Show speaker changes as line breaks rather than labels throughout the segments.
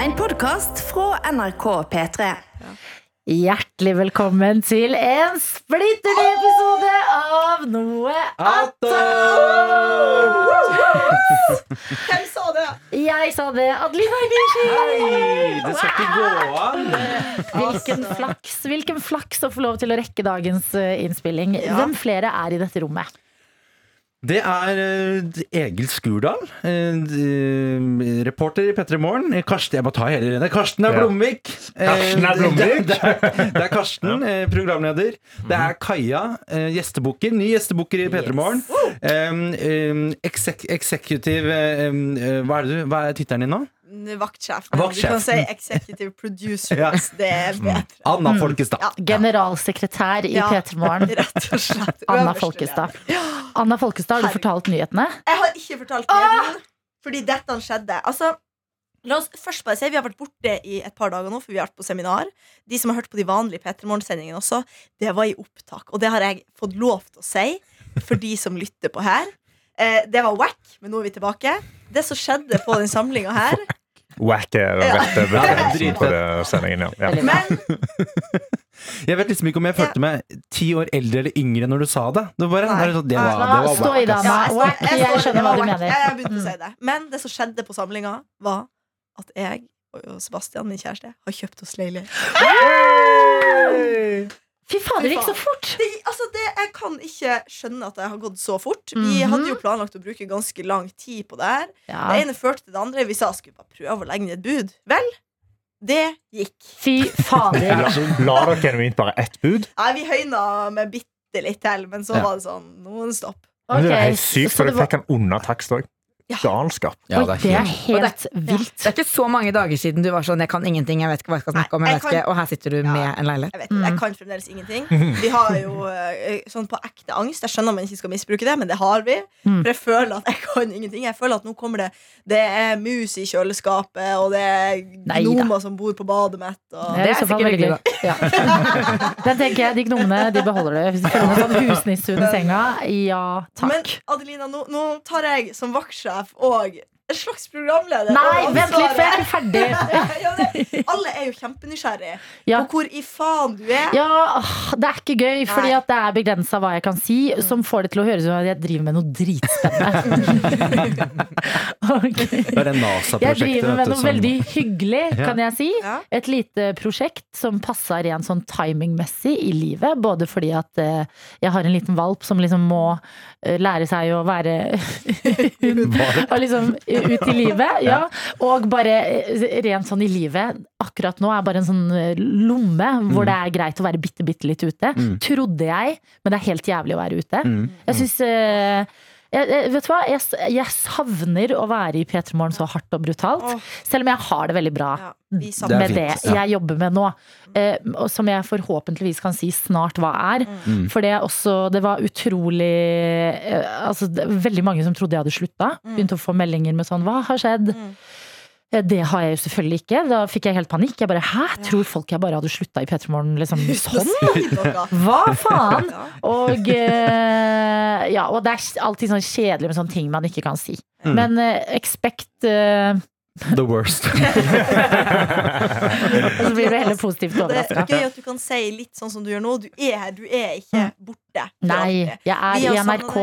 En podkast fra NRK P3.
Hjertelig velkommen til en splitter ny episode av Noe
Hvem sa det?
Jeg sa det, Adelina Ibishi!
Det skal ikke gå an!
Hvilken flaks Hvilken flaks å få lov til å rekke dagens eh, innspilling. Hvem flere er i dette rommet?
Det er eh, Egil Skurdal, eh, reporter i P3 Morgen. Eh, Karsten, jeg må ta hele det. Karsten er
Ja.
Blomvik. Eh,
Karsten er Blomvik.
Det, det, er, det er Karsten, eh, programleder. Det er Kaja, gjesteboker gjestebukker. Ny gjestebukker i P3 Morgen. Um, um, exec, executive eh, um, eh, Hva er, det du, hva er tittelen din nå?
Vaktsjef.
Vaktsjef.
Du kan si executive producer
Ja.
det er bedre.
Anna Folkestad.
Ja.
Generalsekretær i
Ja.
P3 Morgen. Anna Folkestad. Anna Folkestad, har du fortalt nyhetene?
Jeg har ikke fortalt nyheten, fordi dette skjedde. Altså, la oss først bare si Vi har vært borte i et par dager nå, for vi har vært på seminar. De som har hørt på de vanlige P3 Morgen-sendingene også, det var i opptak. Og det har jeg fått lov til å si for de som lytter på her. Eh, det var wack, men nå er vi tilbake. Det som skjedde på den samlinga her
Wack
og
rette
Ja,
betegnelsen på det sendingen, ja. ja.
Men
Jeg vet liksom ikke om jeg følte meg ti år eldre eller yngre når du sa det. Det var, bare, det, var,
det var,
det var
Stå i
ass.
Anna.
jeg,
jeg skjønner hva du mener.
Jeg har å
Mm.
si det. Men det som skjedde på samlinga, var at jeg og Sebastian, min kjæreste, har kjøpt oss leilighet.
Fy fader, det gikk så fort!
Det, altså det, jeg kan ikke skjønne at det har gått så fort. Vi
Mhm.
hadde jo planlagt å bruke ganske lang tid på det her. Det ene førte til det andre. Vi sa skulle bare prøve å legge ned et bud. Vel, det gikk.
Fy fader.
La, la dere genuint bare ett bud?
Nei, vi høyna med bitte litt til, men så
Ja.
var det sånn Nå må det stoppe.
Men det er helt sykt, for
det
dere fikk en under takst òg.
Ja.
Galskap.
Ja,
Oi, det er
helt-
vilt.
Det er ikke så mange dager siden du var sånn 'jeg kan ingenting', jeg vet ikke hva jeg skal snakke om. Jeg
jeg
vet
kan-
ikke, Og her sitter du
Ja.
med en leilighet.
Jeg vet jeg kan fremdeles ingenting. Vi har jo eh, sånn på ekte angst. Jeg skjønner man ikke skal misbruke det, men det har vi.
Mm.
For jeg føler at jeg kan ingenting. Jeg føler at nå kommer det Det er mus i kjøleskapet, og det er gnomer som bor på badet mitt. Og
Det er
Det er sikkert
veldig gøy. Ja. Den tenker jeg, De gnomene de beholder det. Hvis du føler noe sånn husnissehund i senga, ja takk. Men.
Adelina, nå, nå tar jeg som vaktsjef og en slags programleder.
Nei, vent litt, for jeg er ikke ferdig.
ja, det, alle er jo kjempenysgjerrige
Ja.
på hvor i faen du er.
Ja, Det er ikke gøy, fordi det er begrensa hva jeg kan si, som får det til å høres ut som at jeg driver med noe dritspennende. okay.
Det er det
Jeg
NASA-prosjektet.
driver med noe
som-
veldig hyggelig, kan jeg si.
Ja.
Et lite prosjekt som passer rent sånn timingmessig i livet. Både fordi at eh, jeg har en liten valp som liksom må lære seg å være hund. Liksom ut i livet. Ja. Og bare eh, rent sånn i livet. Akkurat nå er bare en sånn eh, lomme hvor det er greit å være bitte, bitte litt ute.
Mm.
Trodde jeg, men det er helt jævlig å være ute.
Mm.
Jeg syns jeg, jeg, vet du hva? Jeg, jeg savner å være i P3 Morgen så hardt og brutalt.
Åh.
Selv om jeg har det veldig bra
Ja,
Det
med
fint,
det
ja.
jeg jobber med nå. Eh, og som jeg forhåpentligvis kan si snart hva er.
Mm.
For det også Det var utrolig eh, Altså det, veldig mange som trodde jeg hadde slutta.
Mm.
Begynte å få meldinger med sånn Hva har skjedd?
Mm.
Eh, Det har jeg jo selvfølgelig ikke. Da fikk jeg helt panikk. Jeg bare Hæ? Tror folk jeg bare hadde slutta i P3 Morgen? Liksom sånn? Hva faen? Og, eh, ja, og det er alltid sånn kjedelig med sånne ting man ikke kan si.
Mm.
Men eh, expect eh,
The worst.
Og så blir du heller positivt
Det er gøy at du kan si litt sånn som du gjør nå. Du er her, du er ikke borte.
Mm. Nei, jeg er i NRK,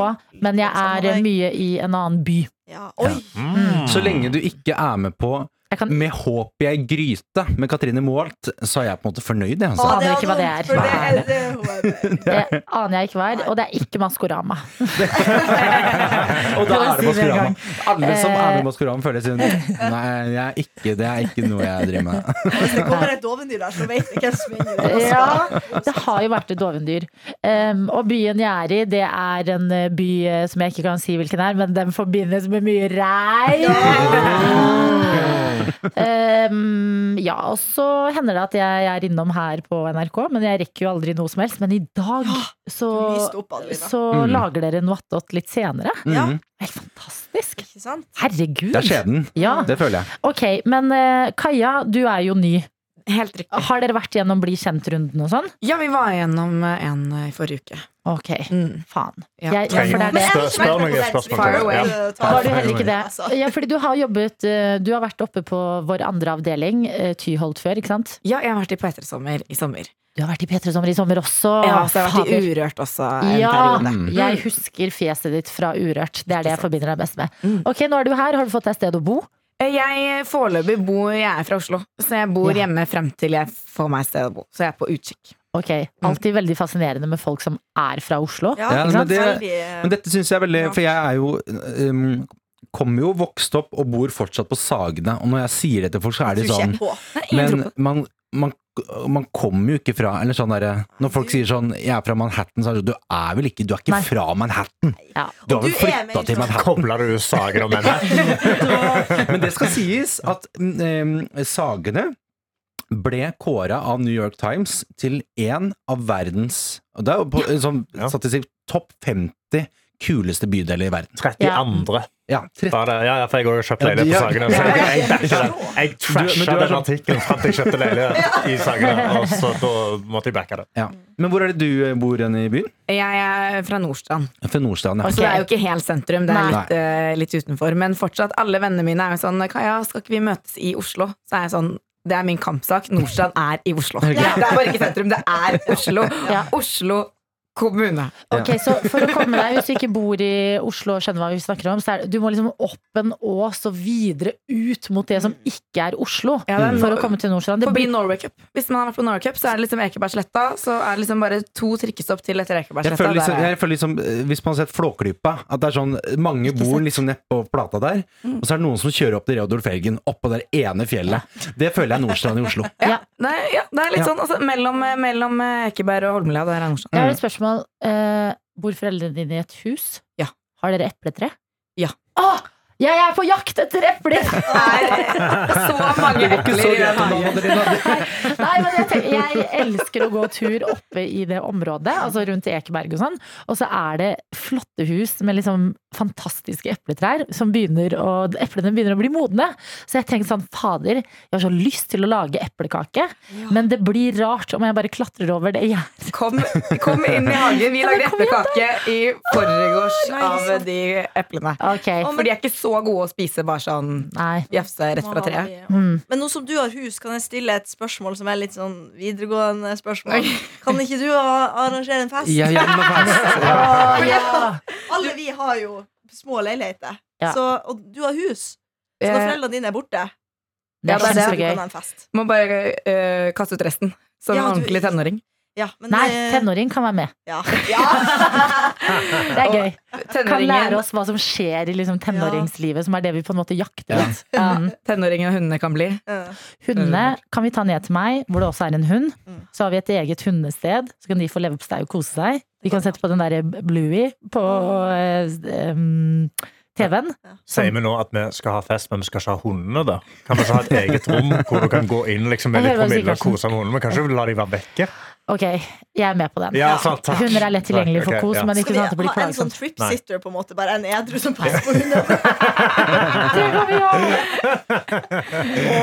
men jeg er mye i en annen by.
Ja, oi.
Mm.
Så lenge du ikke er med på
kan
Med håp i ei gryte med Katrine Moholt, så er jeg på en måte fornøyd, jeg.
Å,
Altså.
Aner
det
ikke hva det er.
Det det er med.
Det aner jeg ikke hva er, og det er ikke Maskorama.
Og da er det
det
Maskorama. Alle som er
med
med Maskorama, føler seg Nei, jeg er ikke, det er ikke noe jeg driver med.
Hvis det kommer et dovendyr der, så vet jeg hvem som er det.
Ja, det har jo vært et dovendyr. Um, og byen jeg er i, det er en eh, by eh, som jeg ikke kan si hvilken er, men den forbindes med mye regn. Um, ja, og så hender det at jeg er innom her på NRK, men jeg rekker jo aldri noe som helst. Men i dag så,
opp,
så
Mm.
lager dere noe attåt litt senere.
Ja.
Mhm.
Helt fantastisk.
Ikke sant?
Herregud.
Det er skjeden.
Ja,
Det føler jeg.
ok, men eh, Kaja, du er jo ny.
Helt riktig.
Har dere vært gjennom Bli kjent-runden og sånn?
Ja, vi var gjennom en eh, i forrige uke.
Ok,
Mm.
faen.
Ja.
Jeg, ja, for det er det.
Spør- spør meg et spørsmål
til. Ja.
Var du heller ikke det? Ja, fordi du har jobbet eh, Du har vært oppe på vår andre avdeling, eh, Tyholt, før, ikke sant?
Ja, jeg har vært i P3 Sommer i sommer.
Du har vært i P3 Sommer i sommer også.
Ja, så jeg har vært i Urørt også en
Ja,
periode.
jeg husker fjeset ditt fra Urørt. Det er det jeg forbinder deg best med.
Mm.
Ok, nå er du her. Har du fått deg sted å bo?
Eh, Jeg foreløpig bor Jeg er fra Oslo, så jeg bor
Ja.
hjemme frem til jeg får meg et sted å bo. Så jeg er på utkikk.
Ok, Alltid veldig fascinerende med folk som er fra Oslo.
Ja,
Ja, men det-
eh,
Men dette syns jeg er veldig For jeg er jo um, Kommer jo vokst opp og bor fortsatt på Sagene, og når jeg sier det til folk, så er de sånn. Men man, man, man kommer jo ikke fra Eller sånn der, Når folk sier sånn 'jeg er fra Manhattan', så er det sånn Du er vel ikke Du er ikke
Nei.
fra Manhattan?
Ja.
Du har vel flytta til Manhattan?
Kobler du sager om henne?
Men det skal sies at eh, Sagene ble kåra av New York Times til en av verdens det er jo på sånn statistikk topp 50 kuleste bydeler i verden.
32.
Ja, 30.
Var ja, ja, for jeg har kjøpt
Ja,
leilighet på. Sagene. Så jeg, jeg, jeg trasha
er
den
sånn-
artikkelen fram til jeg kjøpte leilighet i Sagene, og så da måtte jeg backa det.
Ja. Men hvor er det du eh, bor igjen i byen?
Jeg er fra Nordstrand,
Fra Nordstrand, ja.
så det er jo ikke helt sentrum. Det er litt, uh, litt utenfor. Men fortsatt, alle vennene mine er jo sånn Kaja, skal ikke vi møtes i Oslo? Så er jeg sånn det er min kampsak. Nordstrand er i Oslo. Det er bare ikke sentrum, det er Oslo.
Ja.
Oslo kommune.
Ok, så For å komme deg, hvis du ikke bor i Oslo og skjønner hva vi snakker om, så er det, du må liksom opp en ås og videre ut mot det som ikke er Oslo.
Ja, det er
For å komme til Nordstrand. Det
Forbi
blir,
Norway Cup. Hvis man har vært på Norway Cup, så er det liksom Ekebergsletta. Så er det liksom bare to trikkestopp til etter
Jeg
Ekebergsletta.
føler, liksom,
er-
jeg føler liksom eh, Hvis man har sett Flåklypa, at det er sånn mange bor liksom nedpå plata der, og så er det noen som kjører opp til Reodolf Felgen oppå det ene fjellet. Det føler jeg er Nordstrand i Oslo.
ja.
Nei, ja, det er litt
Ja.
sånn altså, mellom, mellom Ekeberg og Holmlia. Der er Nordstrand.
Jeg har et spørsmål. Eh, bor foreldrene dine i et hus?
Ja.
Har dere epletre?
Ja.
Åh, jeg er på jakt etter epler!
Så mange epler i.
Nei, men jeg, tenker, jeg elsker å gå tur oppe i det området, altså rundt Ekeberg og sånn. Og så er det flotte hus med liksom fantastiske epletrær som begynner å Eplene begynner å bli modne. Så jeg tenkte sånn, fader, jeg har så lyst til å lage eplekake, men det blir rart om jeg bare klatrer over det gjerdet.
Kom, kom inn i hagen. Vi lagde
kom
eplekake i forgårs av de eplene.
Okay.
For de er ikke så gode å spise bare sånn jafse rett fra treet.
Mm.
Men nå som du har hus, kan jeg stille et spørsmål som er litt sånn videregående spørsmål. Kan ikke du arrangere en fest?
Ja, ja,
fest. Ja.
Alle vi har jo små leiligheter.
Ja.
Så, og du har hus. Så når
Eh,
foreldrene dine er borte,
Det er
Ja, det er det.
fest.
Må bare uh, kaste ut resten. Som
Ja,
en
du-
ordentlig tenåring.
Ja, men
Nei,
det-
tenåring kan være med.
Ja. ja.
Det er gøy. Kan lære oss hva som skjer i liksom tenåringslivet, som er det vi på en måte jakter
Ja.
litt.
ja,
Mm.
tenåringen og hundene kan bli.
Hundene kan vi ta ned til meg, hvor det også er en hund.
Mm.
Så har vi et eget hundested, så kan de få leverpostei og kose seg. De kan sette på den derre Bluey på eh, um, TV-en.
Sier vi nå at vi skal ha fest, men vi skal ikke ha hundene da? Kan vi ikke ha et eget rom hvor du kan gå inn liksom, med litt promille og kose med hundene? Men kanskje la de være vekke?
Ok, jeg er med på den.
Ja, sant, takk.
Hunder er lett tilgjengelig for kos,
ja.
men
Skal
ikke
vi
at det blir
ha en sånn
tripsitter,
trip sitter, på en måte? Bare en edru som passer på hunden?
Det kan vi ha!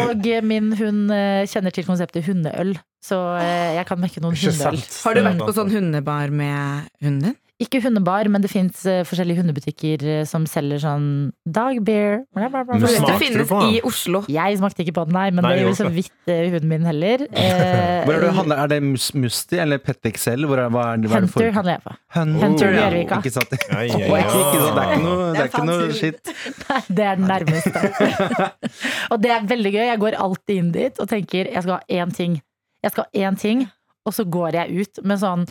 Og min hund eh, kjenner til konseptet hundeøl, så eh, jeg kan mekke noen hundeøl.
Har du vært på sånn hundebar med hunden din?
Ikke hundebar, men det fins forskjellige hundebutikker eh, som selger sånn dog beer. bla, bla, bla.
Det finnes
på
i Oslo.
Jeg smakte ikke på den, nei, men
Nei,
det gjorde så
gjorde
vidt eh, hunden min heller. Eh,
Hvor er, handler, er det Mus- Musti eller Pet Excel? Hvor er, hva er, hva er det for?
Hunter handler jeg på.
Hunter, ja.
Bjørvika.
Ikke sant?
Ai, ai,
Ikke? Det er ikke noe, det er ikke noe shit.
Nei, det er den nærmeste. og det er veldig gøy. Jeg går alltid inn dit og tenker jeg skal ha én ting. Jeg skal ha én ting, og så går jeg ut med sånn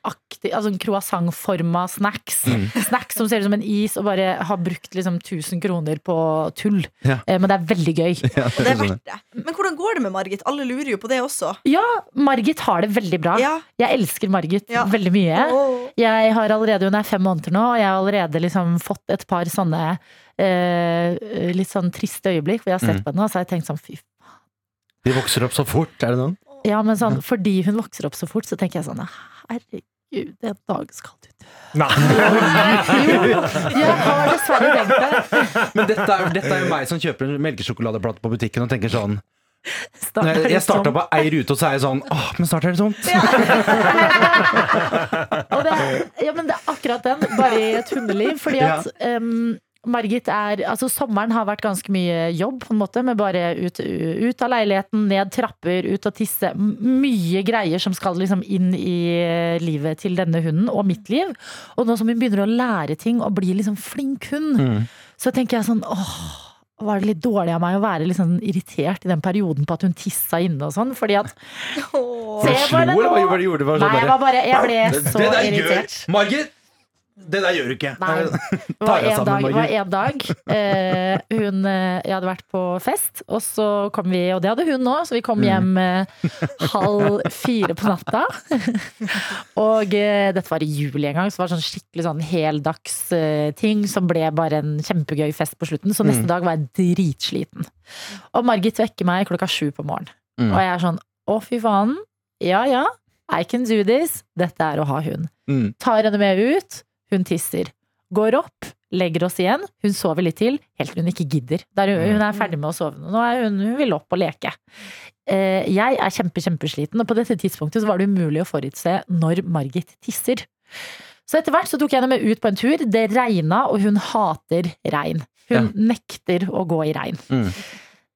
croissantaktig Altså en croissantforma snacks.
Mm.
Snacks som ser ut som en is, og bare har brukt liksom 1000 kroner på tull.
Ja.
Eh, Men det er veldig gøy.
Ja,
det er verdt det. Men hvordan går det med Margit? Alle lurer jo på det også.
Ja, Margit har det veldig bra.
Ja.
Jeg elsker Margit
Ja.
veldig mye. Jeg har allerede, Hun er fem måneder nå, og jeg har allerede liksom fått et par sånne eh, litt sånn triste øyeblikk hvor jeg har sett
Mm.
på henne, og så har jeg tenkt sånn fy
De vokser opp så fort, er det noen?
Ja, men sånn, fordi hun vokser opp så fort, så tenker jeg sånn herregud, en dag skal du dø.
Nei.
Jo, jeg har dessverre tenkt det.
Men dette er, dette er jo meg som kjøper en melkesjokoladeplate på butikken og tenker sånn
Startet
Jeg, starta
sånn.
på ei rute, og så er jeg sånn Åh, men snart er det tomt.
Ja. det, er- ja, men det er akkurat den, bare i et hundeliv. Fordi at em, Margit er Altså, sommeren har vært ganske mye jobb, på en måte, med bare ut, ut av leiligheten, ned trapper, ut og tisse. Mye greier som skal liksom inn i livet til denne hunden, og mitt liv. Og nå som hun begynner å lære ting og bli liksom flink hund,
Mm.
så tenker jeg sånn åh. Var det litt dårlig av meg å være litt sånn irritert i den perioden på at hun tissa inne og sånn? Fordi at
Åh.
Se på det nå. Nei, jeg
bare,
Jeg ble så irritert.
Margit! Det der gjør du ikke.
Nei. Det var en dag, var en dag eh, hun, eh, Jeg hadde vært på fest, og så kom vi Og det hadde hun òg, så vi kom
Mm.
hjem eh, halv fire på natta. og eh, dette var i juli en gang, så det var sånn skikkelig sånn heldagsting som ble bare en kjempegøy fest på slutten. Så
Mm.
neste dag var jeg dritsliten. Og Margit vekker meg klokka sju på morgenen.
Mm.
Og jeg er sånn å, fy faen. Ja ja, I can do this. Dette er å ha hund.
Mm.
Tar henne med ut. Hun tisser. Går opp, legger oss igjen. Hun sover litt til, helt til hun ikke gidder. Der hun, er ferdig med å sove. Nå er hun, hun vil opp og leke. Eh, jeg er kjempe, kjempesliten, og på dette tidspunktet så var det umulig å forutse når Margit tisser. Så etter hvert så tok jeg henne med ut på en tur. Det regna, og hun hater regn. Hun nekter å gå i regn.
Mm.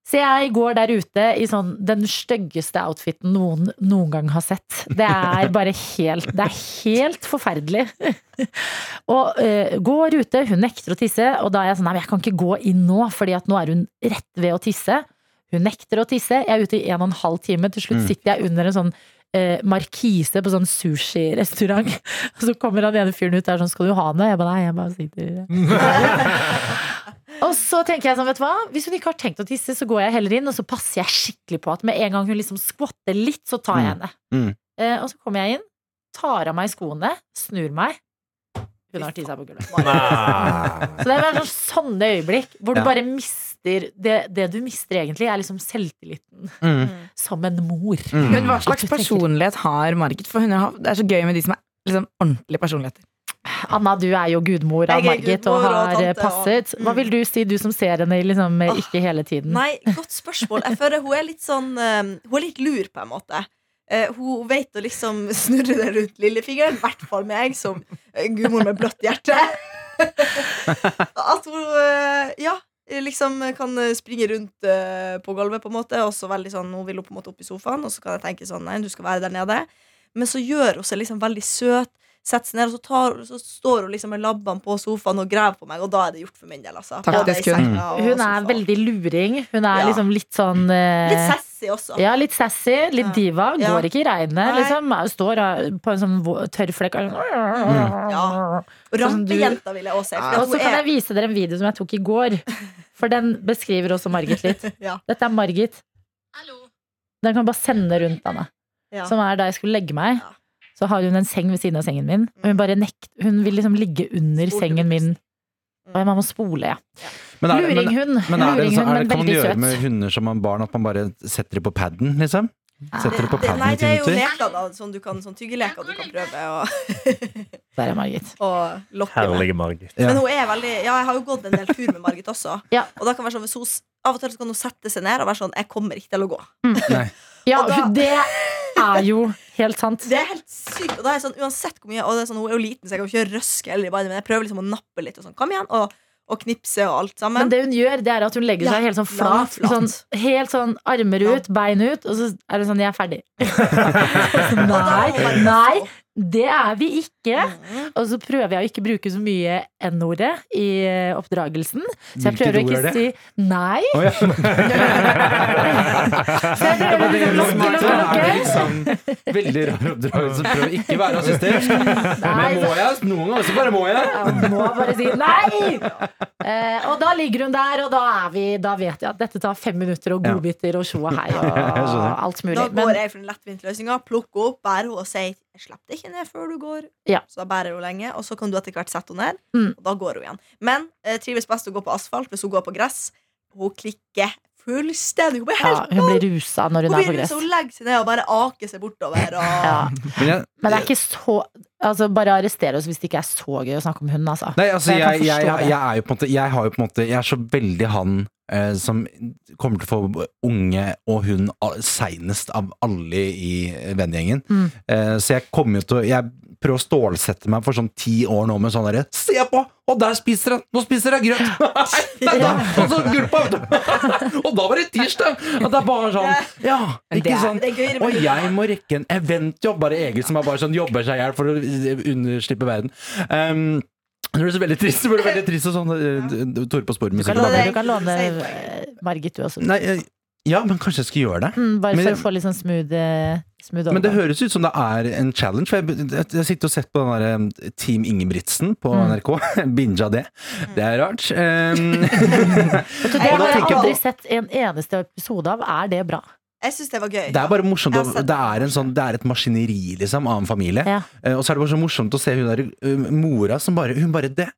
Så jeg går der ute i sånn den styggeste outfiten noen noen gang har sett. Det er bare helt Det er helt forferdelig. og uh, går ute, hun nekter å tisse, og da er jeg sånn Nei, men jeg kan ikke gå inn nå, fordi at nå er hun rett ved å tisse. Hun nekter å tisse. Jeg er ute i en og en halv time. Til slutt
Mm.
sitter jeg under en sånn eh, markise på sånn sushirestaurant. Og så kommer han ene fyren ut der sånn Skal du ha noe? Jeg bare nei, jeg bare sitter Og så tenker jeg sånn, vet du hva? Hvis hun ikke har tenkt å tisse, så går jeg heller inn, og så passer jeg skikkelig på at med en gang hun liksom skvatter litt, så tar jeg henne.
Mm.
Eh, og så kommer jeg inn, tar av meg skoene, snur meg. Hun har tissa på gulvet. Så det er bare sånn, sånne øyeblikk hvor du
Ja.
bare mister det, det du mister egentlig, er liksom selvtilliten
Mm.
som en mor.
Mm.
Men hva slags personlighet har Margit? For hun har, det er så gøy med de som er liksom ordentlige personligheter.
Anna, du er jo gudmor av Margit og har
og-
passet. Hva vil du si, du som ser henne liksom ikke hele tiden?
Nei, godt spørsmål. Jeg føler hun er litt sånn eh, Hun er litt lur, på en måte. Eh, hun vet å liksom snurre det rundt lillefingeren. I hvert fall meg, som eh, gudmor med bløtt hjerte. At hun ja, liksom kan springe rundt på gulvet, på en måte. Og så veldig sånn, Hun vil på en måte opp i sofaen, og så kan jeg tenke sånn Nei, du skal være der nede. Men så gjør hun seg liksom veldig søt. Setter seg ned, og så, tar, så står hun liksom med labbene på sofaen og graver på meg, og da er det gjort for min del. Altså.
Taktisk hund.
Hun er veldig luring. Hun er
Ja.
liksom litt sånn eh,
Litt sassy også.
Ja, litt sassy, litt
Ja.
diva.
Ja.
Går ikke i regnet,
Nei.
liksom. Står på en sånn tørr flekk.
Ja. Og
Sånn du-
rampejenta vil jeg også si.
Og så kan
er-
jeg vise dere en video som jeg tok i går. For den beskriver også Margit litt.
Ja.
Dette er Margit. Den kan bare sende rundt Anne.
Ja.
Som er da jeg skulle legge meg.
Ja.
Så har hun en seng ved siden av sengen min. Og hun bare nekt Hun vil liksom ligge under
Spole
sengen min.
Mm.
Og man må spole, ja.
Men er,
Luringhund.
men er det, sånn- er det, kan man gjøre med hunder som man barn at man bare setter dem på paden, liksom? Setter det på paden
nei, det er jo leker, da. Sånn, du kan, sånn tyggeleker du kan prøve å,
Der er Margit.
Og lokke.
Herlige Margit.
Ja.
Men hun er veldig Ja, jeg har jo gått en del tur med Margit også.
Ja.
Og da kan være sånn hvis hun, Av og til kan hun sette seg ned og være sånn 'Jeg kommer ikke til å gå'.
Nei.
Ja,
da-
det er jo helt sant.
Det er helt sykt. Og da er jeg sånn, uansett hvor mye Og det er sånn, Hun er jo liten, så jeg kan jo ikke røske heller i men jeg prøver liksom å nappe litt. Og sånn, Kom igjen, og, og knipse og alt sammen.
Men det hun gjør, det er at hun legger
Ja,
seg helt sånn flat.
flat.
Sånn, helt sånn armer ut, bein ut, og så er det sånn 'jeg er ferdig'. Nei, nei, det er vi ikke.
Mm.
Og så prøver jeg å ikke bruke så mye N-ordet i oppdragelsen. Så jeg
Hvilket
prøver å ikke si nei.
Oh, ja.
Så jeg prøver
det er
liksom å lukke,
smart. Er det
lukke.
liksom veldig rar oppdragelse. Prøv å ikke være assistent. Men må jeg? Noen ganger så bare må jeg.
Ja, må bare si nei! Eh, og da ligger hun der, og da, er vi, da vet jeg at dette tar fem minutter og godbiter og tjo og hei og alt mulig.
Da går jeg for den lettvinte løsninga. Plukke opp, bære henne og si 'Jeg slipper deg ikke ned før du går'.
Ja.
Så da bærer hun lenge, og så kan du etter hvert sette henne ned.
Mm.
Og da går hun igjen. Men eh, trives best å gå på asfalt hvis hun går på gress. Hun klikker fullstendig. Hun blir
ja, hun blir rusa når hun
Hun,
er på gress.
hun legger seg ned og bare aker seg bortover. Og,
Ja.
Men jeg,
Men det er ikke så Altså Bare arrester oss hvis det ikke er så gøy å snakke om hund. Altså.
Nei, altså
jeg
jeg, jeg, jeg, jeg er jo på en måte Jeg har jo på en måte Jeg er så veldig han som kommer til å få unge og hun seinest av alle i vennegjengen.
Mm.
Eh, så jeg kommer jo til å Jeg prøver å stålsette meg for sånn ti år nå med sånn derre Se på! Og der spiser han! Nå spiser han grøt! Nei, da, og så gulpa! Og da var det tirsdag! Og det er bare sånn Ja, ikke sånn og jeg må rekke en eventjobb, bare Egil som er bare sånn jobber seg i hjel for å underslippe verden. Um, det ble så veldig trist, det blir veldig trist og sånn uh, Tore på
Du
sporet-musikk.
kan låne, du kan låne eh, Margit, du også.
Nei, eh, ja, men kanskje jeg skal gjøre det.
Mm, bare
Men
for å få litt sånn smooth, eh, smooth
Men det høres ut som det er en challenge. For jeg, jeg, jeg sitter og sett på den der Team Ingebrigtsen på
Mm.
Binja Binga det. Det er rart. Um,
det har jeg
jeg
aldri
på-
sett en eneste episode av. Er det bra?
Jeg syns det var gøy.
det er bare morsomt. Å- Det er, en sånn, det er et maskineri liksom, av en familie.
Ja.
Uh, Og så er det bare så morsomt å se hun der uh, mora som bare Hun bare det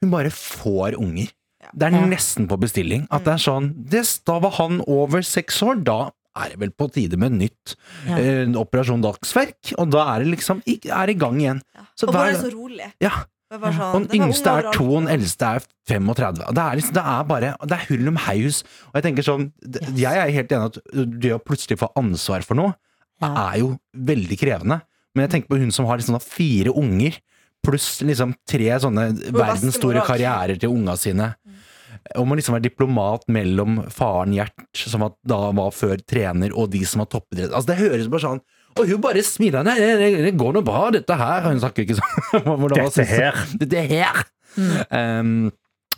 Hun bare får unger.
Ja.
Det er
Ja.
nesten på bestilling. At det er sånn des, Da var han over seks år. Da er det vel på tide med nytt
Ja.
uh, Operasjon Dagsverk. Og da er det liksom i- er i gang igjen.
Ja.
Så
og
hver
bare så rolig.
Ja.
Det var sånn,
Og den yngste er to, den eldste er 35. Det er, liksom, det er bare Det er hull om heius Og jeg tenker sånn
Yes.
Jeg er helt enig at det å plutselig få ansvar for noe,
Ja.
er jo veldig krevende. Men jeg tenker på hun som har liksom fire unger, pluss liksom tre sånne verdensstore karrierer til unga sine. Om å liksom være diplomat mellom faren Gjert, som da var før trener, og de som har toppidrett. Altså, det høres bare sånn Og hun bare smiler. Nei, det, det, det går nå bra, dette her. Hun snakker ikke sånn.
Dette
synes
her.
Dette her. Um,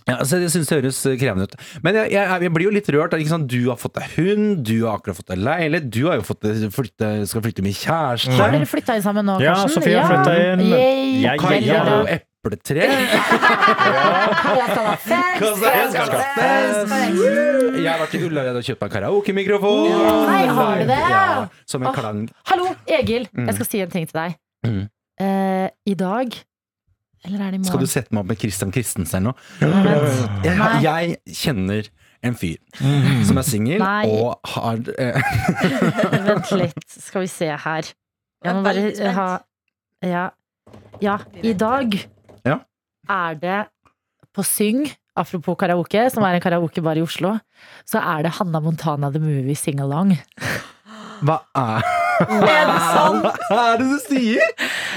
ja, så Jeg synes det høres krevende ut. Men jeg, jeg, jeg blir jo litt rørt. Ikke sant? Du har fått deg hund, du har akkurat fått deg leilighet, du har jo fått deg flytte, skal flytte med kjæreste.
Har dere flytta inn sammen nå,
Ja, Sofie har flyttet inn.
Yay.
Ja,
Kaja
Veldig bra.
og epletre. Jeg har vært i Ullared og kjøpt meg karaokemikrofon.
Nei, har du det?
Ja, som en klang.
Hallo, Egil.
Mm.
Jeg skal si en ting til deg.
Mm.
Eh, I dag Eller er det i
Skal du sette meg opp med Christian Christensen nå? Jeg, jeg kjenner en fyr
Mm.
som er singel og har eh,
Vent litt, skal vi se her. Jeg må bare ha Ja. ja I dag. Er det på Syng, apropos karaoke, som er en karaokebar i Oslo, så er det Hanna Montana The Movie Sing-along.
Hva er
Er det sant?
Hva er det du sier?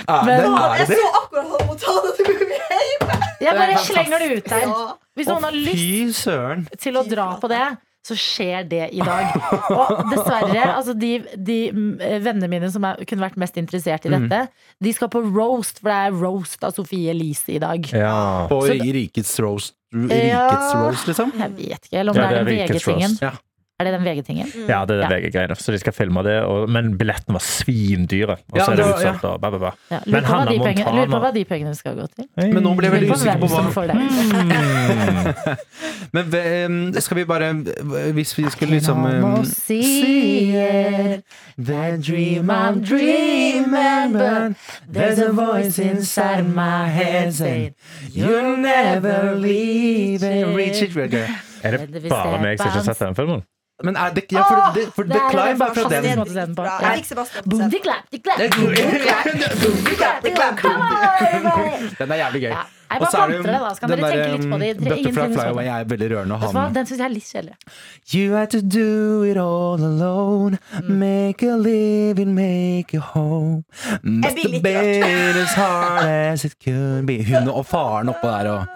Er
Men-
det, er
Jeg
det det?
så akkurat Hanna Montana The Movie hjemme!
Jeg bare
er
slenger det ut der. Hvis noen har lyst til å dra på det, så skjer det i dag. Og dessverre, altså de, de mm, vennene mine som er, kunne vært mest interessert i
Mm.
dette, de skal på roast, for det er roast av Sofie Elise i dag.
Ja.
På
Så-
Rikets roast,
Ja.
Rikets roast, liksom?
Jeg vet ikke, eller om
Ja,
det er den
er
VG-tingen.
Ja.
Er det den VG-tingen?
ja, det er den
Ja.
VG-greiene. Så de skal filme det. Og, men billettene var svindyre. Og
Ja,
så er det utsolgt. og ba, ba, ba.
Ja,
Men
lurer, på hva
Hannah
de pengene, lurer på hva de pengene skal gå til.
Men nå ble jeg veldig
usikker på
usikker
hvem som
hva
får det.
Mm.
Men skal vi bare Hvis vi skulle liksom
Almost see it,
The
dream I'm dreaming, but there's a voice inside my head saying
You'll never leave it. Reach it.
Er det bare meg som ikke har sett den filmen?
Men er det ja, for, det, for
det
The
er
Climb er fra den.
Jeg fikk
Boom, de clap, de clap, boom, de clap, de clap, come on, everybody.
Den er jævlig gøy.
Ja. Jeg bare
er
planter det, da. Så kan dere
der,
tenke litt på det. Dere-
Butterfly
å
Flyaway er veldig rørende. Han
Den syns jeg er litt kjedelig.
You had to do it all alone.
Mm.
Make a living, make a home. Must
the
bed as hard as it could be. Hun og faren oppå der og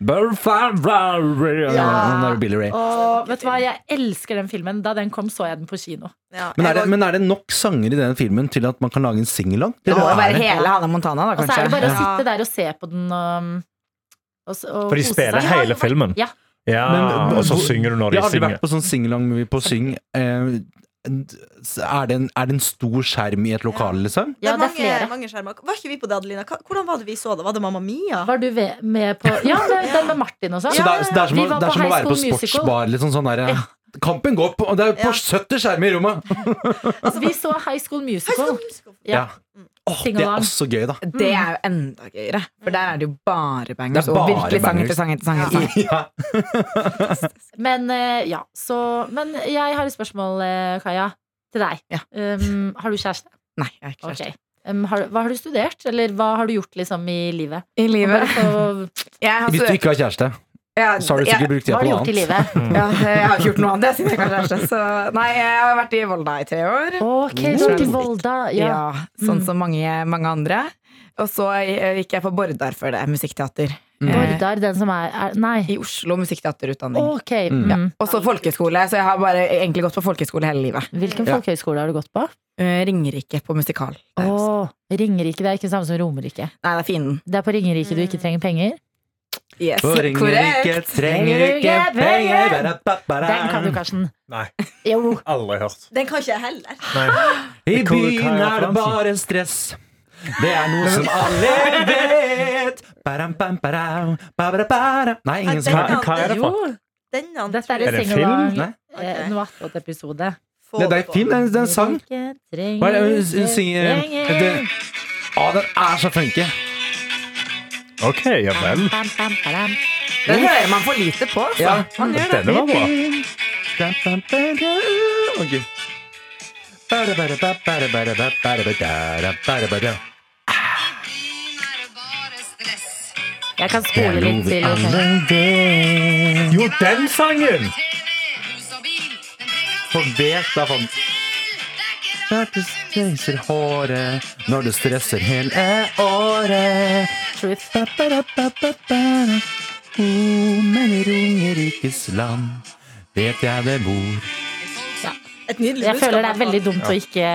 Butterfly Flyaway Billy Ray.
Og vet du hva, jeg elsker den filmen. Da den kom, så jeg den på kino.
Ja,
Men er, det, men er det nok sanger i den filmen til at man kan lage en singelong?
Det må være hele Hannah Montana, da,
Og så er det bare å sitte der og se på den og, og, og
For de spiller
seg.
hele filmen.
Ja.
Ja,
Men-
og så synger du når de
Jeg har aldri vært på sånn singalong på Syng. Eh, er, det en, er det en stor skjerm i et lokale, liksom?
Ja, det er
mange,
flere.
mange skjermer. Var ikke vi på det, Adelina? Hvordan var det vi så det? Var det Mamma Mia?
Var du med på Ja, med, den med Martin og sånn.
Så det, er, det er som, å, det er som å være på sportsbar. Litt sånn, sånn der,
Ja.
Kampen går på, og det er på
Ja.
70 skjermer i rommet!
Altså, vi så High School
High
Musical.
School Musical.
Ja.
Åh, det er også gøy, da.
Det er jo enda gøyere, for der er det jo bare bangers.
Det er
Og
bare
virkelig sang
bangers.
etter sang etter sang. etter sang.
Ja.
Men eh, ja, så Men jeg har et spørsmål, eh, Kaja, til deg.
Ja.
Um, har du kjæreste?
Nei, jeg har ikke
kjæreste.
kjæreste.
Um, har, hva har du studert, eller hva har du gjort liksom i livet?
I livet
for-
jeg har,
Hvis du ikke har kjæreste.
Ja,
Så har du sikkert brukt tida på noe annet.
Ja, jeg har ikke gjort noe annet jeg, siden jeg kanskje. Så nei, jeg har vært i Volda i tre år.
Ok, du har vært i Volda.
Ja,
Ja.
Sånn
Mm.
som mange, mange andre. Og så eh, gikk jeg på Bordar før det, musikkteater. Eh,
Bordar, den som er, er Nei.
I Oslo musikkteaterutdanning.
Ok.
Mm.
Ja.
Og så folkeskole, så jeg har bare egentlig gått på folkeskole hele livet.
Hvilken
Ja.
folkehøyskole har du gått på?
Eh, Ringerike på musikal. Åh, er
Ringerike. Det er ikke det samme som Romerike.
Nei, det er fienden.
Det er på Ringerike du ikke trenger penger.
Yes, korrekt.
trenger ikke penger
Den kan du, Karsten.
Nei,
Jo.
aldri hørt.
Den kan ikke jeg heller.
Nei.
I byen
er
er det bare stress. Det er noe som alle vet. Baram, bam, baram, baram, baram. Nei, ingen som
Hva, hva er det for?
Dette er
Er
en
det.
Nei.
Eh, noe attåt-episode.
Det, det er
på.
fin, den, den sang. Hva er det hun synger? Å, den er så funky.
Ok, ja vel.
Den oh. hører man for lite på. Altså.
Ja,
man gjør det.
Denne var bra.
Okay.
Jeg kan spole litt til.
Jo, den sangen!
Forvet av håret Når du stresser hele året
Truth.
Oh, men Romerikes land vet jeg det bor.
Et nydelig
Jeg føler det er veldig dumt å ikke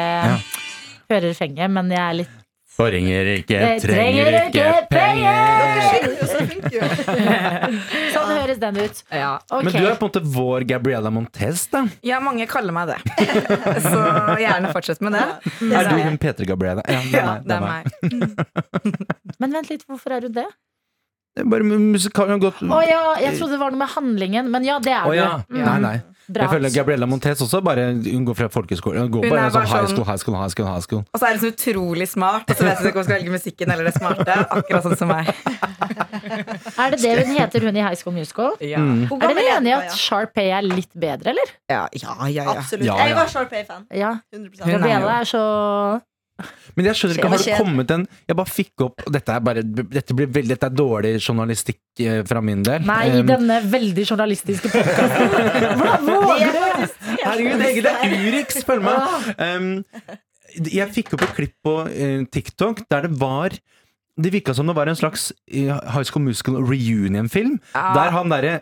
høre refrenget, men jeg er litt
For Ringerike
Det
trenger ikke penger.
Sånn høres den ut.
Ja.
Okay.
Men du er på en måte vår Gabriella Montez, da.
ja, mange kaller meg det. Så gjerne fortsett med det.
Er du hun P3 Gabriella? Ja, det er
Ja,
meg.
det er meg.
Men vent litt, hvorfor er du det?
Det bare musikalen har gått
Å ja, jeg trodde det var noe med handlingen, men ja, det er
du.
du.
ja.
Mm.
Nei, nei.
Bra.
Jeg føler Gabriella Montez også bare Hun går fra folkeskolen Hun går
Hun
bare
er
sånn high school, high school, high school. High school.
Og så er hun så utrolig smart, og så vet hun ikke om hun skal velge musikken eller det smarte. Akkurat sånn som meg.
Er det det hun heter, hun i High School Musical?
Ja,
Mm.
Er dere enige i at? Sharpay er litt bedre, eller?
ja, ja. ja, ja.
Absolutt.
Ja, ja.
Jeg var Sharpay-fan.
Ja.
100
Hun er
Gabriella er så
Men jeg skjønner ikke, har det kommet en Jeg bare fikk opp Dette er bare Dette, blir veldig, dette er dårlig journalistikk eh, fra min del.
Nei,
Um,
denne veldig journalistiske podkasten. Hvordan våger du?
Herregud, Egil, det er Urix! Følg med! Um, jeg fikk opp et klipp på uh, TikTok der det var det virka som det var en slags eh, High School Musical reunion-film.
Ja.
Der han derre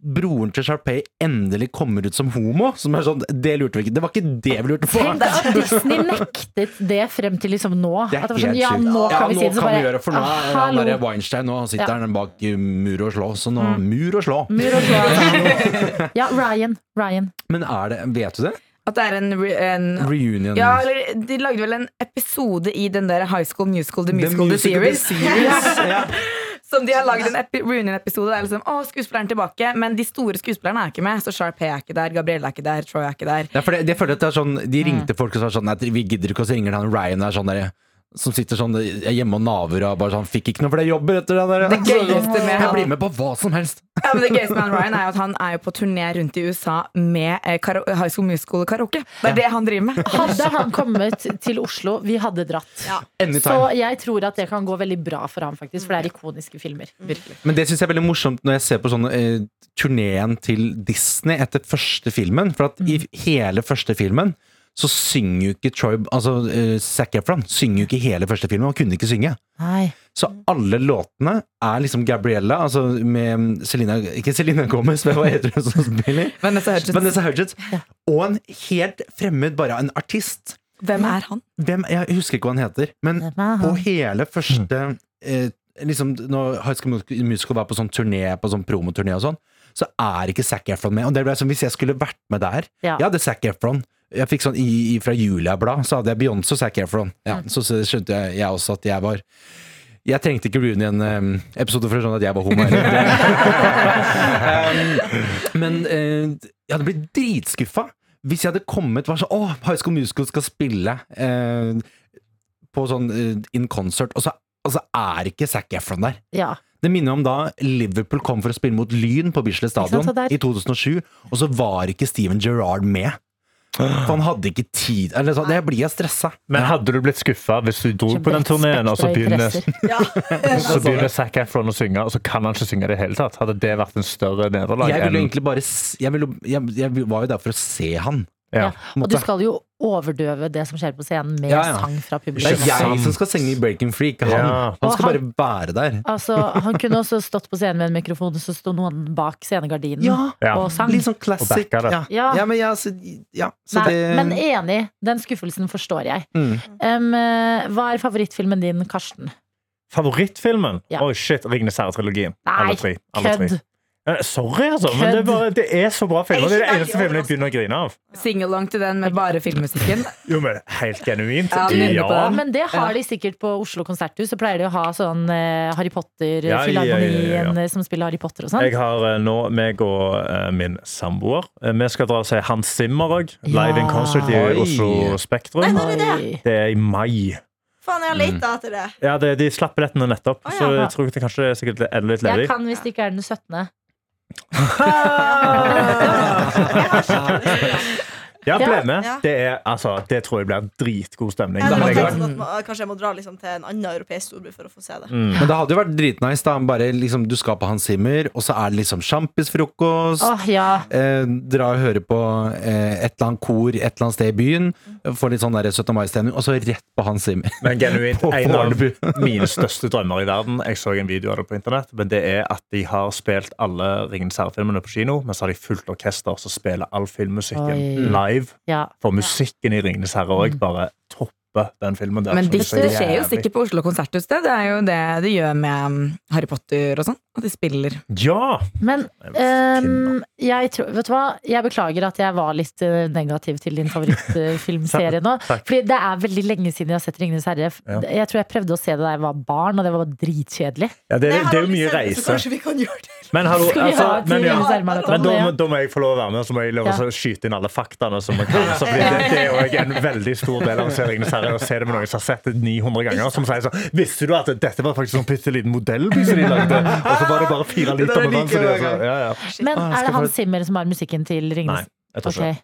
broren til Sharpay endelig kommer ut som homo. Som er sånn, Det lurte vi ikke Det var ikke det vi lurte på!
Tenk at Disney nektet det frem til liksom nå.
Det
At det var sånn, ja, nå kan
ja,
vi
nå
si det. Så bare,
vi gjøre for nå
ah,
er han
derre
der Weinstein Nå sitter
Ja.
han bak uh, mur og slå. Så nå mur og slå.
Mur og slå. Ja, Ryan. Ryan.
Men er det Vet du det?
At det er en, en
Reunion.
Ja, eller de lagde vel en episode i den der High School Musical The
The
Musical The,
Musical, The
Series.
Series, ja.
Som de har lagd en epi reunion-episode. Der liksom, å, skuespilleren er tilbake Men de store skuespillerne er ikke med. Så Sharpay er ikke der, Gabrielle er ikke der, Troy er ikke der.
Ja, for det, jeg føler at det er sånn
Mm.
De ringte folk og sa sånn Nei, vi gidder ikke, og så ringer han Ryan er sånn der, som sitter sånn er hjemme og naver og bare sånn Fikk ikke noe flere jobber etter det der.
Det gøyeste med
Jeg
han-
blir med på hva som helst.
Ja, men det gøyeste med Ryan er at han er jo på turné rundt i USA med eh, High School Musical karaoke. Det er det han driver med.
Hadde han kommet til Oslo, vi hadde dratt. Så jeg tror at det kan gå veldig bra for ham, faktisk. For det er ikoniske filmer. Virkelig.
Men det syns jeg er veldig morsomt når jeg ser på sånne eh, turneen til Disney etter første filmen. For at i hele første filmen så synger jo ikke Troy Altså uh, Zac Efron synger jo ikke hele første filmen. Han kunne ikke synge.
Nei.
Så alle låtene er liksom Gabriella, altså med Selina Ikke Selina Gomez, men hva heter hun som spiller?
Vanessa Hudgens.
Vanessa Hudgens. Og en helt fremmed, bare en artist.
Hvem er han?
Hvem, jeg husker ikke hva han heter, men
han?
på hele første eh, liksom, Når High School Musical var på sånn turné På sånn promoturné og sånn, så er ikke Zac Efron med. Og det ble som Hvis jeg skulle vært med der
Ja.
det er Zac Efron. Jeg fikk sånn i, Fra Julia-blad så hadde jeg Beyoncé og Zac Efron. Ja, så, så skjønte jeg, jeg også at jeg var jeg trengte ikke reunion-episode for å skjønne at jeg var homo. men eh, jeg hadde blitt dritskuffa hvis jeg hadde kommet var sånn Å, High School Musical skal spille eh, på sånn eh, in concert, og så, altså, er ikke Zac Efron der.
Ja.
Det minner om da Liverpool kom for å spille mot Lyn på Bislett Stadion i 2007, og så var ikke Steven Gerrard med. For han hadde ikke tid. Eller så, det blir jeg stressa.
Men hadde du blitt skuffa hvis du dro på den turneen, og så begynner.
Ja.
så begynner Zac Efron å synge, og så kan han ikke synge i det hele tatt? Hadde det vært en større nederlag?
Jeg ville
enn-
egentlig bare jeg, ville, jeg, jeg var jo der for å se han.
Ja.
Ja. Og du skal jo overdøve det som skjer på scenen med
Ja, ja.
sang fra publikum.
Det er jeg som skal synge i Breaking Free, ikke han.
Ja.
Han skal
han-
bare være der.
Altså, han kunne også stått på scenen med en mikrofon, og så sto noen bak scenegardinen og sang.
litt sånn classic. Ja.
Ja.
ja, men ja, så, ja, så
Nei,
det
Men enig, den skuffelsen forstår jeg.
mm.
Um, hva er favorittfilmen din, Karsten?
Favorittfilmen?
Ja.
Oi, shit. Ringnes herre-trilogien. Alle tre. Alle tre.
Kødd!
Sorry, altså, men det er, bare, det er så bra filmer. Det er det eneste filmen jeg begynner å grine av.
Sing-along til den med bare filmmusikken.
Jo, men helt genuint.
Ja,
Ja.
Men det har de sikkert på Oslo konserthus. Så pleier de å ha sånn uh, Harry
Ja, ja, ja,
Potter-filharmonien
ja,
eh, som spiller Harry Potter og sånn.
Jeg har uh, nå, meg og uh, min samboer Vi skal dra og se Hans Zimmer òg.
Ja.
Live in concert i
Oi.
Oslo Spektrum.
Nei, er det?
Det er i mai.
Faen, jeg har leta etter det.
Ja, det, De slapp billettene nettopp,
Oh, ja.
så jeg tror det kanskje er sikkert er litt
Jeg kan hvis det ikke er den 17.
Ah! Ha!
har ja, ble
med.
Ja.
Det, er, altså, det tror jeg blir en dritgod stemning.
Jeg
Men jeg,
sånn at man- Kanskje jeg må dra liksom, til en annen europeisk storby for å få se det.
mm.
Men det hadde jo vært dritnice da bare liksom, du skal på Hans Zimmer, og så er det liksom sjampisfrokost.
Oh, ja.
Eh, dra og høre på eh, et eller annet kor et eller annet sted i byen. Få litt sånn der 17. mai-stemning, og så rett på Hans Zimmer.
Men genuint, en av mine største drømmer i verden Jeg så en video av det på internett, men det er at de har spilt alle Ringens herre-filmene på kino, men så har de fullt orkester som spiller all filmmusikken
Oi.
Live.
ja.
For musikken i Ringenes herre òg bare topper den filmen Det
Men det,
er
det skjer jo sikkert på Oslo konserthus. Det Det er jo det de gjør med um, Harry Potter og sånn. At de spiller.
Ja!
Men ehm, jeg tror Vet du hva? Jeg beklager at jeg var litt eh, negativ til din favorittfilmserie nå. Fordi det er veldig lenge siden jeg har sett 'Ringenes herre'.
Ja.
Jeg tror jeg prøvde å se det da jeg var barn, og det var dritkjedelig.
ja det, det er jo mye reise.
kanskje vi kan gjøre det.
Men, hallo, altså, men, ja, men da, må- da må jeg få lov å være med, og så må jeg lov å skyte inn alle faktaene som jeg kan. Så det, det er jo en veldig stor del av å se Ringenes herre, å se det med noen som har sett det 900 ganger, som sier sånn Visste du at dette var faktisk en bitte liten modellby som de lagde? Og så var det bare fire liter med vann. så de-
jeg.
Ja, ja.
Men er det
han
Hans Zimmer som har musikken til
Nei, jeg tror ikke
okay.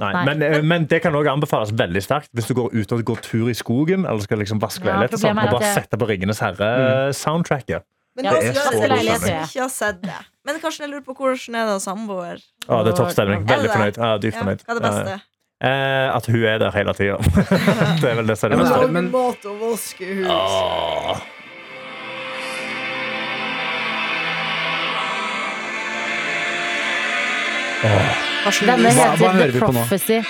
Nei,
Nei.
men, eh, men det kan også anbefales veldig sterkt hvis du går ut og går tur i skogen eller skal liksom vaske
Ja,
leiligheter. sånn, og bare
jeg-
sette på Ringenes herre-soundtracket.
Men
Ja,
det er så
leilighet, sett det. Men kanskje jeg lurer på hvordan er det å ha samboer?
Ah, det er topp stemning.
Det
Veldig fornøyd. Ja, dypt
Ja,
fornøyd.
hva er det beste?
Eh, at hun er der hele tida. det er vel det som er det
Ja, men
mat og vaskehus.
Åh. Åh.
Denne
Hva- hva
heter The? Prophecy.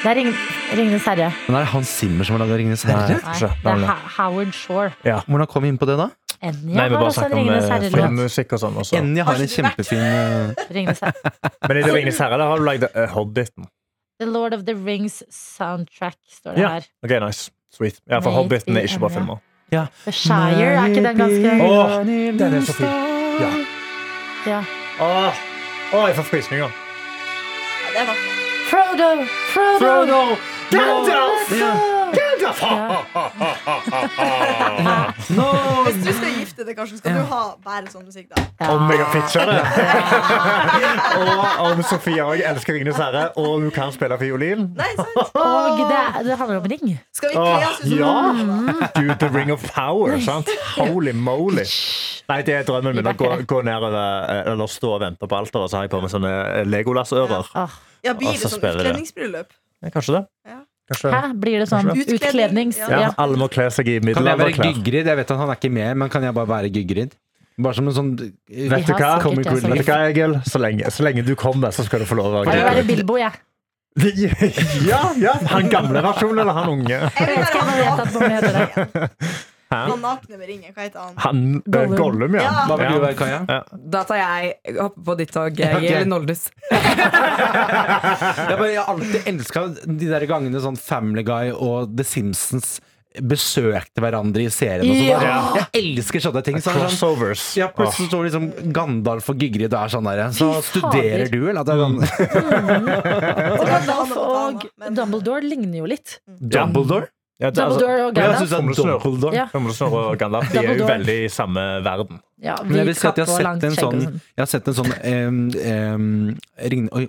Det er Ring Ringenes herre.
Men er det Hans Zimmer som har laga Ringenes herre?
Nei.
Nei, det er. Ha- Howard Shore.
Hvordan kom vi inn på det, da?
Enja
Nei,
har også en Ringenes
eh,
herre-låt.
sånn.
Enja har en kjempefin eh,
Ringenes herre.
Men i det Ringenes herre har du lagd uh, Hobbiten.
The Lord of the Rings soundtrack, står det
Ja.
her.
Ok, nice. Sweet. Ja, for
Nei,
Hobbiten er ikke bare
er-
Ja.
The Shire, er ikke den ganske
Åh, den er så fin. Ja.
ja.
Åh, Åh, jeg får frysninger.
Ja, det var
Frodo! Frodo!
Frodo!
Gandalf!
Gandalf!
Hvis du skal gifte det, kanskje skal du ha bare sånn musikk, da.
Om jeg har pitcha det! og om Sofia òg elsker Ringenes herre, og hun kan spille fiolin.
Nei, sant?
Og det, det handler om ring.
Skal vi kle oss ut som
ja! Dude, The Ring of Power, sant? Holy moly. Nei, det er drømmen min. Å gå, gå nedover eh, eller stå og vente på alteret, så har jeg på meg sånne Legolas-ører.
Ja, blir det sånn utkledningsbryllup?
Ja, Kanskje det.
Ja.
Kanskje.
Hæ? Blir det sånn
Kanskje
utklednings...
Ja.
Ja,
Ja.
alle må kle seg i
Kan jeg være
middelalderklær.
Gygrid? Jeg vet at han er ikke med, men kan jeg bare være Gygrid? Bare som en sånn
Vet du hva? Vet du hva, Egil? Så lenge, så lenge du kommer, så skal du få lov å være
Jeg vil være Bilbo, jeg.
Ja, ja. Han gamle versjonen eller han unge?
Jeg
vet ikke jeg
han
vet at noen heter?
Han nakne med ringen. Hva heter han?
Han eh,
Gollum.
Gollum, ja.
Ja.
Hva vil du være, Kaja?
Da tar jeg hopper på ditt tog,
Ok.
Egil Noldus.
Jeg, bare, jeg har alltid elska de der gangene sånn Family Guy og The Simpsons besøkte hverandre i serien. Og sånn.
Ja.
Jeg elsker sånne ting. Så det sånn,
Crossovers.
ja, plutselig står liksom Gandalf og Gigrid og er sånn der. Så studerer du, eller? Er sånn,
Og Gandalf
og
Dumbledore ligner jo litt.
Dumbledore?
Ja, det, altså,
Dumbledore og Gandalf.
Dumbledore.
Ja.
Og Gandalf de er jo veldig i samme verden.
Ja,
Men jeg vil si at jeg har sett en sånn
sånn.
Jeg har sett en sånn um, um, ring, Oi.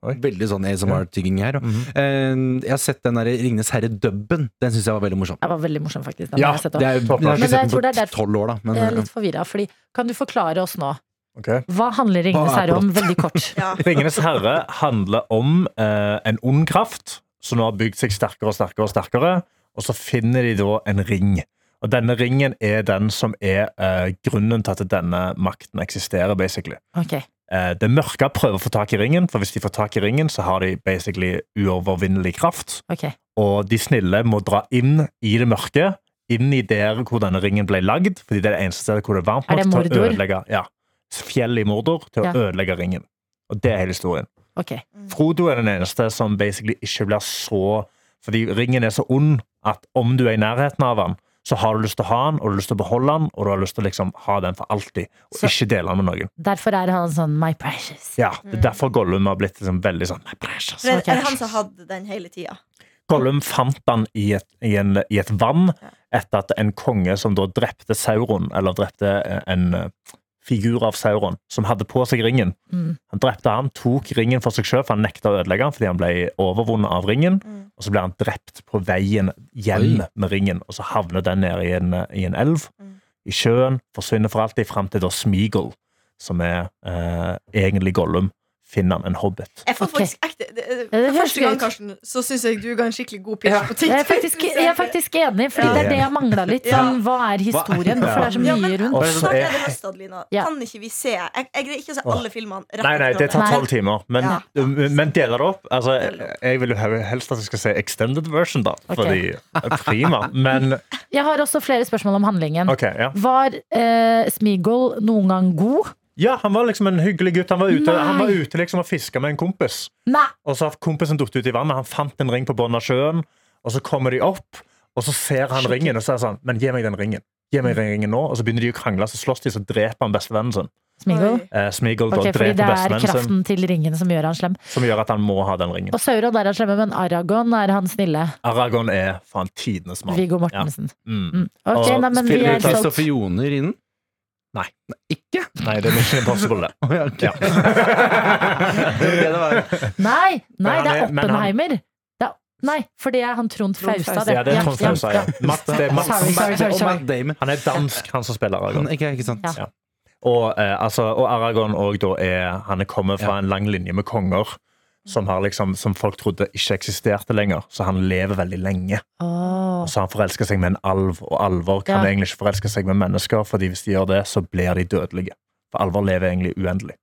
Oi.
Veldig sånn ASMR-tygging her.
Mm
eh, jeg har sett den der Ringenes herre-dubben. Den syns jeg var veldig morsom.
Jeg var veldig morsom, faktisk.
Ja,
jeg
Det er, jeg har ikke sett den på tolv år, da. Men,
Jeg er litt forvirra, fordi Kan du forklare oss nå?
Okay.
Hva handler Ringenes
er
herre om, veldig kort?
Ja.
Ringenes herre handler om eh, en ond kraft som nå har bygd seg sterkere og sterkere og sterkere, og så finner de da en ring. Og denne ringen er den som er eh, grunnen til at denne makten eksisterer, basically.
Okay.
Eh, det mørke prøver å få tak i ringen, for hvis de får tak i ringen, så har de basically uovervinnelig kraft.
Okay.
Og de snille må dra inn i det mørke, inn i der hvor denne ringen ble lagd, fordi det er det eneste stedet hvor det er varmt
Er
til å ødelegge ja, fjell i Mordor til å
Ja.
ødelegge ringen. Og det er hele historien.
Okay.
Frodo er den eneste som basically ikke blir så Fordi ringen er så ond at om du er i nærheten av den, så har du lyst til å ha den, og du har lyst til å beholde den, og du har lyst til å liksom ha den for alltid, og
Så-
ikke dele den med noen.
Derfor er han sånn My precious.
Ja, Det er derfor Gollum har blitt liksom veldig sånn "My precious."
For er, er det han som hadde den hele tida?
Gollum fant den i et, i, en, i et vann etter at en konge som da drepte Sauron, eller drepte en eh, figur av Sauron, som hadde på seg ringen.
Mm.
Han drepte han, tok ringen for seg sjøl, for han nekta å ødelegge den fordi han ble overvunnet av ringen.
Mm.
Og så ble han drept på veien hjem
Oi.
med ringen, og så havner den nede i en, i en elv.
Mm.
I sjøen, forsvinner for alltid, fram til da Smeagol, som er eh, egentlig Gollum, finner han en hobbit.
Jeg får
Ok.
faktisk ekte det, det,
Ja, det
For første gang. Karsten, så syns jeg du ga en skikkelig god pitch
Ja.
på
Jeg er faktisk, jeg er faktisk enig, Fordi
Ja.
det er det jeg mangla litt. Sånn, hva er historien? Hvorfor det er så
Ja,
mye
men
rundt?
Og
altså, snart
er-
det høst, Adelina.
Ja.
Kan ikke vi se Jeg, jeg greier ikke å se alle filmene
Nei, nei, det tar tolv timer. Men,
Ja.
men deler det opp. Altså, jeg vil jo helst at jeg skal se extended version, da. Fordi Prima. Men
Jeg har også flere spørsmål om handlingen.
Okay, ja.
Var eh, Smeagol noen gang god?
Ja, han var liksom en hyggelig gutt. Han var ute, han var ute liksom og fiska med en kompis.
Nei!
Og så har kompisen datt ut i vannet. Han fant en ring på bunnen av sjøen, og så kommer de opp, og så ser han ringen, og så er sånn Men gi meg den ringen. Gi meg den ringen nå. Og så begynner de å krangle, så slåss de, så dreper han bestevennen sin.
Smeagol?
Eh, Smeagol
Ok, fordi det er kraften til ringen som gjør han slem.
som gjør at han må ha den ringen.
Og Sauron er han slemme, men Aragon er han snille.
Aragon er faen tidenes mann.
Viggo Mortensen.
Mm.
Mm. Okay,
Og
nei, men vi
Spiller
er.
Kristoffer Joner i den?
Nei.
Ikke?
Nei, det er Mission Impossible, det.
oh, ja, okay.
Ja.
Nei, nei, det er
er-
Oppenheimer. Det er, nei, for det er han Trond Faustad.
Ja, det er Trond Faustad ja. Matt, det er Matt,
Sorry, sorry, sorry, sorry.
Han er dansk, han som spiller Aragon.
Ikke, ikke sant?
Ja.
Og, eh, altså, og Aragon og da er Han er kommet fra en lang linje med konger som, har liksom, som folk trodde ikke eksisterte lenger. Så han lever veldig lenge.
Oh.
Og så har han forelska seg med en alv, og alver kan
Ja.
egentlig ikke forelske seg med mennesker, Fordi hvis de gjør det, så blir de dødelige. For alver lever egentlig uendelig.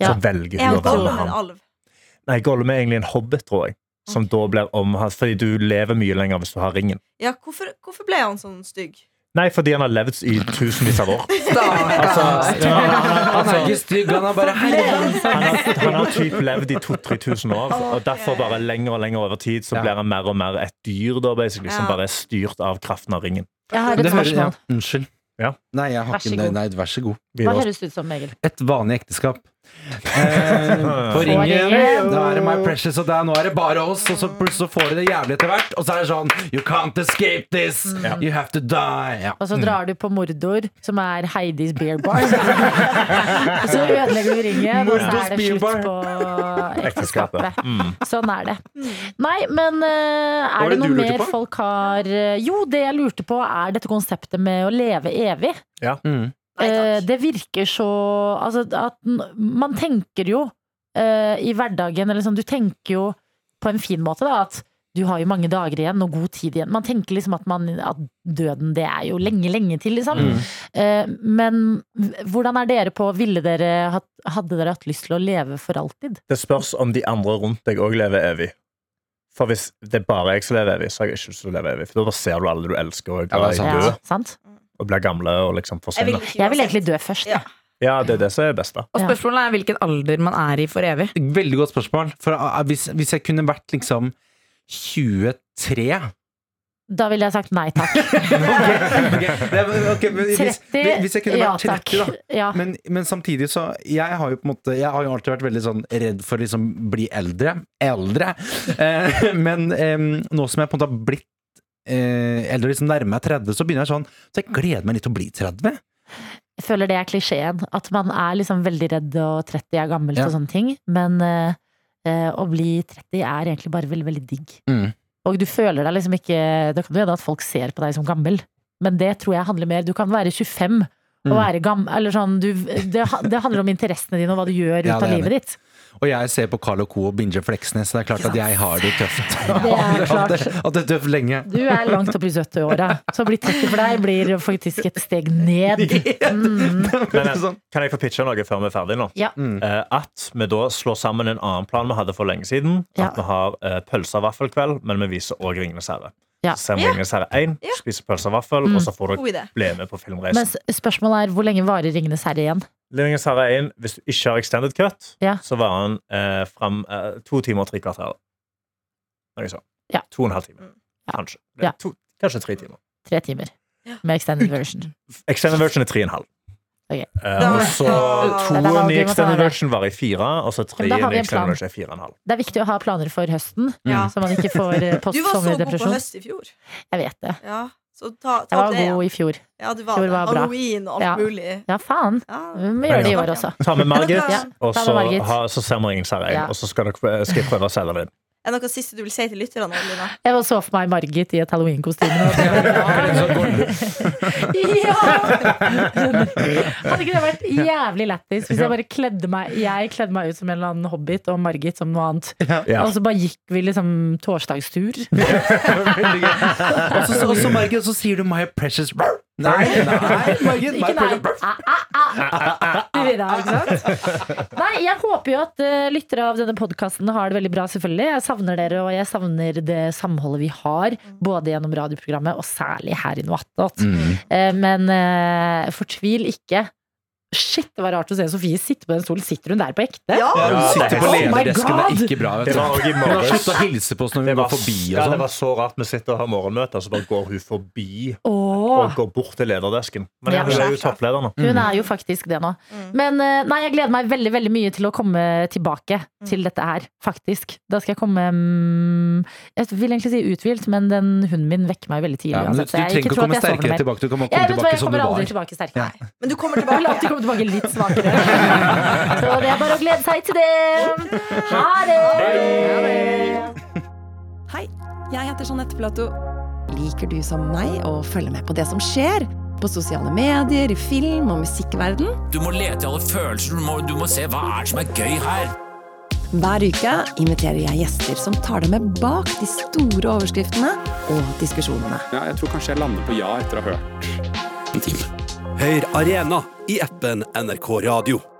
Ja.
Så velger
Er
hun
han
å være med
ham.
Nei, Gollum er egentlig en hobbit, tror jeg. Som da blir omhatt, Fordi du lever mye lenger hvis du har ringen.
Ja, hvorfor, hvorfor ble han sånn stygg?
Nei, fordi han har levd i tusenvis av år. Altså, ja, han,
Han er
altså,
ikke stygg, han er bare
han har, typ levd i 2000-3000 år, og derfor bare lenger og lenger over tid så blir han mer og mer et dyr da, som bare er styrt av kraften av ringen.
Jeg har et spørsmål.
Unnskyld.
Ja.
Nei, jeg har
Vær
ikke
god.
Nei, vær så god.
Hva høres det ut som, Egil?
Et vanlig ekteskap. Eh, på ringen, da er det My Precious, og der, nå er det bare oss, og så plutselig så får de det jævlig etter hvert, og så er det sånn You can't escape this! You have to die! Ja.
Og så drar du på Mordor, som er Heidis beer bar. Og så ødelegger du ringen, og så er det slutt på
Ekteskapet. Mm.
Sånn er det. Nei, men eh, er
det
det noe mer folk har eh, Jo, det jeg lurte på, er dette konseptet med å leve evig. Ja.
Mm.
Nei,
Eh, det virker så Altså, at man tenker jo uh, i hverdagen, eller sånn, du tenker jo på en fin måte, da, at du har jo mange dager igjen og god tid igjen. Man tenker liksom at, man, at døden, det er jo lenge, lenge til, liksom.
Mm.
Uh, men hvordan er dere på Ville dere hatt, Hadde dere hatt lyst til å leve for alltid?
Det spørs om de andre rundt deg òg lever evig. For hvis det er bare jeg som lever evig, så har jeg ikke lyst til å leve evig. For da ser du alle du elsker og
Ja, sant.
dø,
Ja, sant?
Og blir gamle og liksom
Jeg vil,
forsvinner.
ikke
Jeg vil egentlig dø først,
Ja.
Ja, det er det som er best, da.
Og spørsmålet er hvilken alder man er i for evig.
Veldig godt spørsmål. For uh, hvis, hvis jeg kunne vært liksom 23
Da ville jeg sagt nei takk.
Ok, okay. okay, men hvis,
30,
hvis jeg kunne
ja
vært 30, da.
Ja.
Men, men samtidig så Jeg har jo på en måte Jeg har jo alltid vært veldig sånn redd for å liksom bli eldre. Eldre. Eh, men eh, nå som jeg på en måte har blitt eh, eldre, liksom nærmer meg 30, så begynner jeg sånn Så jeg gleder meg litt til å bli 30.
Jeg føler det er klisjeen. At man er liksom veldig redd og 30 er gammelt
Ja.
og sånne ting. Men eh, eh, å bli 30 er egentlig bare veldig, veldig digg.
Mm.
Og du føler deg liksom ikke Det kan jo hende at folk ser på deg som gammel, men det tror jeg handler mer Du kan være 25 og
Mm.
være gammel Eller sånn du, det, det handler om interessene dine og hva du gjør ut
Ja,
av livet ditt.
Og jeg ser på Carl Co. og binger Fleksnes, så det er klart at jeg har det tøft.
Det er klart.
At det, at det er tøft lenge.
Du er langt opp i 70-åra, så å bli 30 for deg blir faktisk et steg ned. Mm.
Men, eh,
Sånn.
kan jeg få pitche noe før vi er ferdige nå?
Ja.
Mm. at vi da slår sammen en annen plan vi hadde for lenge siden.
Ja.
At vi har uh, pølse og vaffelkveld, men vi viser òg Ringenes herre.
Ja.
Så ser vi
Ja.
Ringenes herre 1,
Ja.
spiser pølse og vaffel,
Mm.
og så får dere bli med på filmreisen.
Men spørsmålet er hvor lenge varer Ringenes herre igjen?
Ringenes herre 1, hvis du ikke har extended cut,
Ja.
så var den eh, fram eh, to timer og tre kvarter. Noe sånt.
Ja.
To og en halv time.
Ja.
Kanskje.
Ja.
To, kanskje tre timer.
Tre timer. Med extended version.
Extended version er tre og en halv.
Okay.
Eh, og så
da-
to
Da- da
i extended version var i fire, og så tre
Men da har vi
i extended version er fire og en halv.
Det er viktig å ha planer for høsten,
Ja.
så man ikke får eh,
Du var så god på høst i fjor.
Jeg vet det.
Ja, så ta,
Jeg var
det
god
ja.
i fjor.
Ja, du var
Fjor var bra.
Halloween og alt
Ja.
mulig.
Ja, faen.
Ja.
Vi må gjøre det i år også.
Ta med Margit,
Ja.
og så, ha, så ser vi herre
Ja.
og så skal, dere, skal jeg prøve å selge det inn.
Er det noe siste du vil si til lytterne?
Jeg var så for meg Margit i et halloweenkostyme. Ja! Hadde ikke det vært jævlig lættis hvis jeg bare kledde meg Jeg kledde meg ut som en eller annen hobbit og Margit som noe annet.
Ja.
Og så bare gikk vi liksom torsdagstur.
Og så- og så, Margit, så sier du 'my precious. Nei, nei, Margit.
Ikke nei. det, ikke sant? Nei, jeg håper jo at uh, lyttere av denne podkasten har det veldig bra, selvfølgelig. Jeg savner dere, og jeg savner det samholdet vi har, både gjennom radioprogrammet og særlig her i Noe attåt.
Mm.
Uh, Men uh, fortvil ikke. Shit, det var rart å se Sofie sitte på den stolen. Sitter hun der på ekte?
Ja!
Ja, hun sitter på
Oh
lederdesken. Det er ikke bra. Vet du.
var
Hun har sluttet å hilse på oss når vi går
var,
forbi.
ja, det var
sånn.
så rart. Vi sitter og har morgenmøte, og så bare går hun forbi og går bort til lederdesken. Men
Ja.
hun er jo toppleder nå.
hun er jo faktisk det nå.
Mm.
Men eh, nei, jeg gleder meg veldig veldig mye til å komme tilbake til dette her, faktisk. Da skal jeg komme mm, Jeg vil egentlig si uthvilt, men den hunden min vekker meg veldig tidlig.
Ja, du, du trenger ikke å komme sterkere tilbake. Du kan
Jeg,
komme tilbake som du
kommer aldri
var.
tilbake sterkere.
Ja.
Men du kommer tilbake.
tilbake litt svakere. Så det er bare å glede seg til det. Ha det!
Hei, jeg heter Jeanette Platou. Liker du som meg å følge med på det som skjer? På sosiale medier, i film og musikkverden?
Du må lete i alle følelser, du må, du må se hva er det som er gøy her.
Hver uke inviterer jeg gjester som tar deg med bak de store overskriftene og diskusjonene.
Ja, jeg tror kanskje jeg lander på ja etter å ha hørt en time.
Hør Arena i appen NRK Radio.